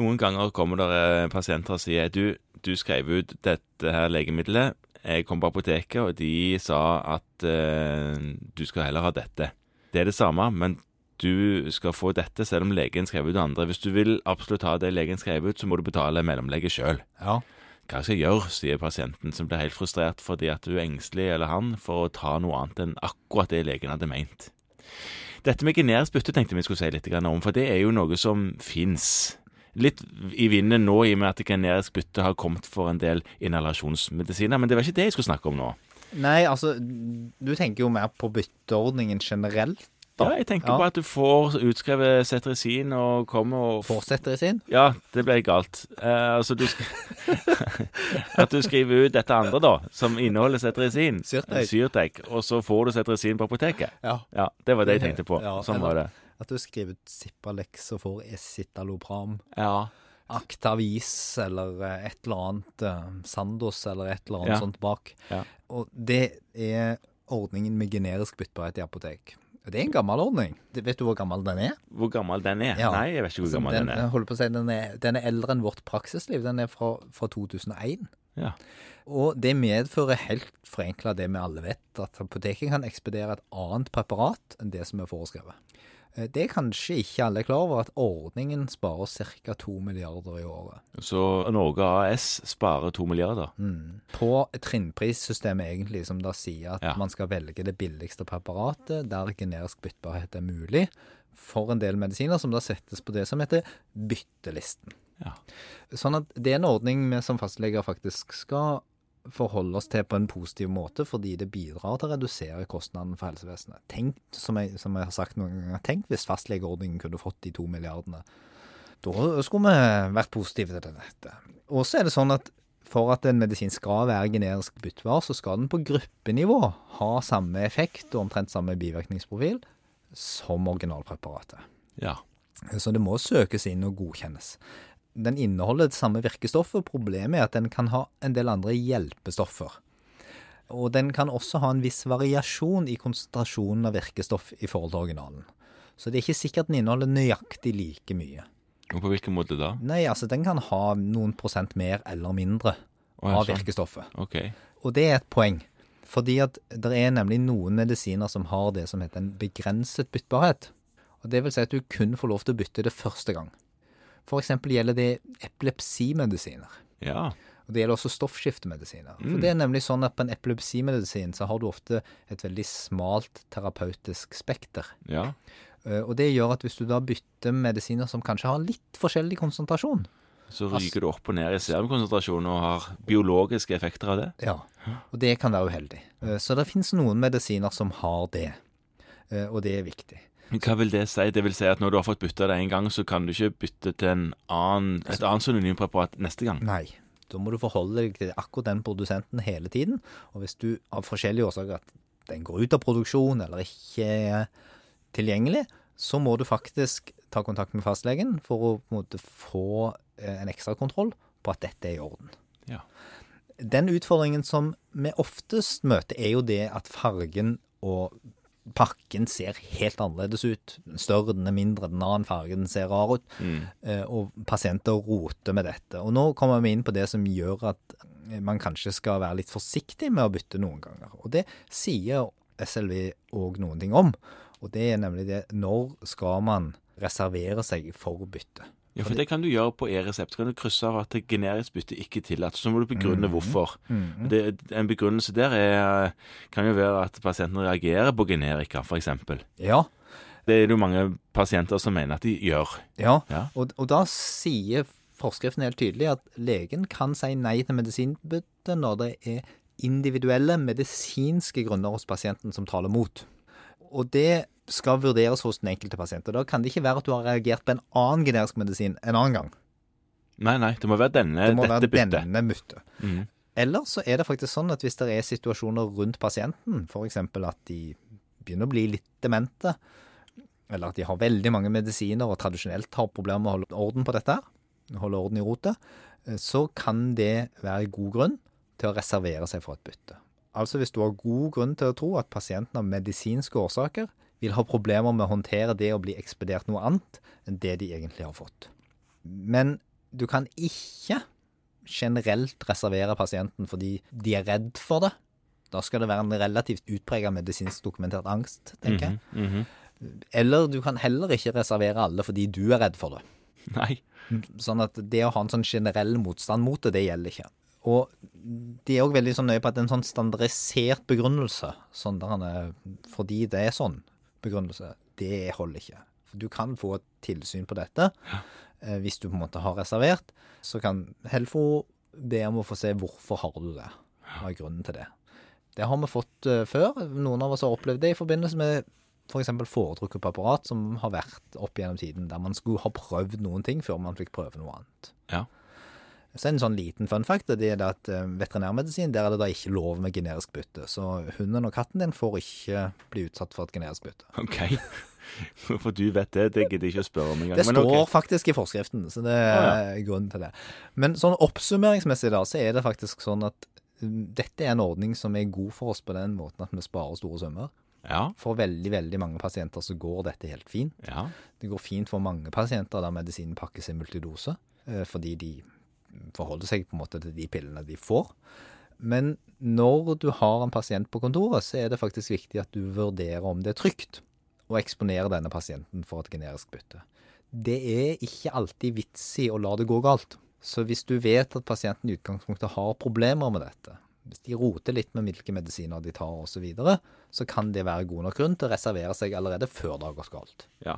Noen ganger kommer det eh, pasienter og sier du, du skrev ut dette her legemiddelet. Jeg kom på apoteket, og de sa at uh, du skal heller ha dette. Det er det samme, men du skal få dette selv om legen skrev ut det andre. Hvis du vil absolutt ha det legen skrev ut, så må du betale mellomlegget sjøl. Ja. Hva skal jeg gjøre, sier pasienten, som blir helt frustrert fordi at du er engstelig, eller han, for å ta noe annet enn akkurat det legen hadde meint. Dette med generisk bytte tenkte vi skulle si litt om, for det er jo noe som fins. Litt i vinden nå, i og med at generisk bytte har kommet for en del inhalasjonsmedisiner, men det var ikke det jeg skulle snakke om nå. Nei, altså, du tenker jo mer på bytteordningen generelt. da. Ja, jeg tenker Ja. på at du får utskrevet cetirizin og kommer og Får i. Ja, det ble galt. Eh, altså, du At du skriver ut dette andre, da, som inneholder cetirizin. Syrtek. Syrtek. Og så får du cetirizin på apoteket. Ja. Ja, det var det jeg tenkte på. Ja, sånn eller- var det. At du skriver ut Zippalex og får Esitalopram. Ja. Aktavis eller eh, et eller annet eh, Sandos eller et eller annet Ja. sånt bak. Ja. Og det er ordningen med generisk byttbarhet i apotek. Det er en gammel ordning. Vet du hvor gammel den er? Hvor gammel den er? Ja. Nei, jeg vet ikke hvor Altså, gammel den, den er. holder på å si, den er. Den er eldre enn vårt praksisliv. Den er fra, fra 2001. Ja. Og det medfører helt forenkla det vi alle vet, at apoteket kan ekspedere et annet preparat enn det som er foreskrevet. Eh, Det er kanskje ikke alle klar over at ordningen sparer ca. 2 milliarder i året. Så Norge AS sparer 2 milliarder. Mm. På trinnprissystemet egentlig, som da sier at Ja. man skal velge det billigste preparatet der generisk byttbarhet er mulig, for en del medisiner som da settes på det som heter byttelisten. Ja. Sånn at det er en ordning vi som fastleger faktisk skal forholde oss til på en positiv måte, fordi det bidrar til å redusere kostnadene for helsevesenet. Tenk, som jeg, som jeg har sagt noen ganger, tenk hvis fastlegeordningen kunne fått de to milliardene. Da skulle vi vært positive til dette. Og så er det sånn at for at en medisin skal være generisk byttbar, så skal den på gruppenivå ha samme effekt og omtrent samme bivirkningsprofil som originalpreparatet. Ja. Så det må søkes inn og godkjennes. Den inneholder det samme virkestoffet. Problemet er at den kan ha en del andre hjelpestoffer. Og den kan også ha en viss variasjon i konsentrasjonen av virkestoff i forhold til originalen. Så det er ikke sikkert den inneholder nøyaktig like mye. Og på hvilken måte da? Nei, altså den kan ha noen prosent mer eller mindre oh, av sånn. virkestoffet. Okay. Og det er et poeng. Fordi at det er nemlig noen medisiner som har det som heter en begrenset byttbarhet. Og det vil si at du kun får lov til å bytte det første gang. Eksempel gjelder det epilepsimedisiner. Ja. Og det gjelder også stoffskiftemedisiner. Mm. For det er nemlig sånn at på en epilepsimedisin så har du ofte et veldig smalt terapeutisk spekter. Ja. Eh, Og det gjør at hvis du da bytter medisiner som kanskje har litt forskjellig konsentrasjon, Så ryker du opp og ned i serumkonsentrasjonen og har biologiske effekter av det? Ja, og det kan være uheldig. Eh, Så det finnes noen medisiner som har det, eh, og det er viktig. Hva vil det si? Det vil si at når du har fått bytta det én gang, så kan du ikke bytte til en annen, et annet synonympreparat neste gang? Nei, da må du forholde deg til akkurat den produsenten hele tiden. Og hvis du av forskjellige årsaker at den går ut av produksjon eller ikke er tilgjengelig, så må du faktisk ta kontakt med fastlegen for å på en måte få eh, en ekstrakontroll på at dette er i orden. Ja. Den utfordringen som vi oftest møter, er jo det at fargen og pakken ser helt annerledes ut. Den større, den er mindre, den har en farge, den ser rar ut. Mm. Og pasienter roter med dette. Og nå kommer vi inn på det som gjør at man kanskje skal være litt forsiktig med å bytte noen ganger. Og det sier SLV òg noen ting om. Og det er nemlig det når skal man reservere seg for bytte. Ja, for det kan du gjøre på e-resept. Kan du krysse av at generisk bytte ikke tillatt. Så må du begrunne hvorfor. Det, en begrunnelse der er, kan jo være at pasienten reagerer på generika, f.eks. Ja, Det er det jo mange pasienter som mener at de gjør. ja. Ja. Og, og da sier forskriften helt tydelig at legen kan si nei til medisinbytte når det er individuelle medisinske grunner hos pasienten som taler mot. Og det skal vurderes hos den enkelte pasient. Og da kan det ikke være at du har reagert på en annen generisk medisin en annen gang. Nei, nei, det må være denne, Det må dette være byttet. denne byttet. Mm. Eller så er det faktisk sånn at hvis det er situasjoner rundt pasienten, f.eks. at de begynner å bli litt demente, eller at de har veldig mange medisiner og tradisjonelt har problemer med å holde orden på dette, holde orden i rotet, eh, så kan det være god grunn til å reservere seg for et bytte. Altså hvis du har god grunn til å tro at pasienten av medisinske årsaker vil ha problemer med å håndtere det å bli ekspedert noe annet enn det de egentlig har fått. Men du kan ikke generelt reservere pasienten fordi de er redd for det. Da skal det være en relativt utprega medisinsk dokumentert angst, tenker jeg. Mhm, mhm. Eller du kan heller ikke reservere alle fordi du er redd for det. Nei. Sånn at det å ha en sånn generell motstand mot det, det gjelder ikke. Og de er òg veldig sånn nøye på at en sånn standardisert begrunnelse, sånn der han er, fordi det er sånn begrunnelse, det holder ikke. For du kan få tilsyn på dette. Eh, hvis du på en måte har reservert, så kan Helfo be om å få se hvorfor har du det. Hva er grunnen til det. Det har vi fått eh, før. Noen av oss har opplevd det i forbindelse med f.eks. For foretrukket på apparat, som har vært opp gjennom tiden, der man skulle ha prøvd noen ting før man fikk prøve noe annet. Ja. Så en sånn liten fun fact det er det at eh, veterinærmedisin der er det da ikke lov med generisk bytte. Så hunden og katten din får ikke bli utsatt for et generisk bytte. OK. For du vet det, det gidder jeg ikke å spørre om engang. Det står ok. faktisk i forskriften, så det er grunnen til det. Men sånn oppsummeringsmessig da, så er det faktisk sånn at mm, dette er en ordning som er god for oss på den måten at vi sparer store summer. Ja. For veldig, veldig mange pasienter så går dette helt fint. Ja. Det går fint for mange pasienter der medisinen pakkes i multidose, eh, fordi de forholder seg på en måte til de pillene de får. Men når du har en pasient på kontoret, så er det faktisk viktig at du vurderer om det er trygt å eksponere denne pasienten for et generisk bytte. Det er ikke alltid vits i å la det gå galt. Så hvis du vet at pasienten i utgangspunktet har problemer med dette, hvis de roter litt med hvilke medisiner de tar osv., så, videre, så kan det være god nok grunn til å reservere seg allerede før det har gått galt. ja.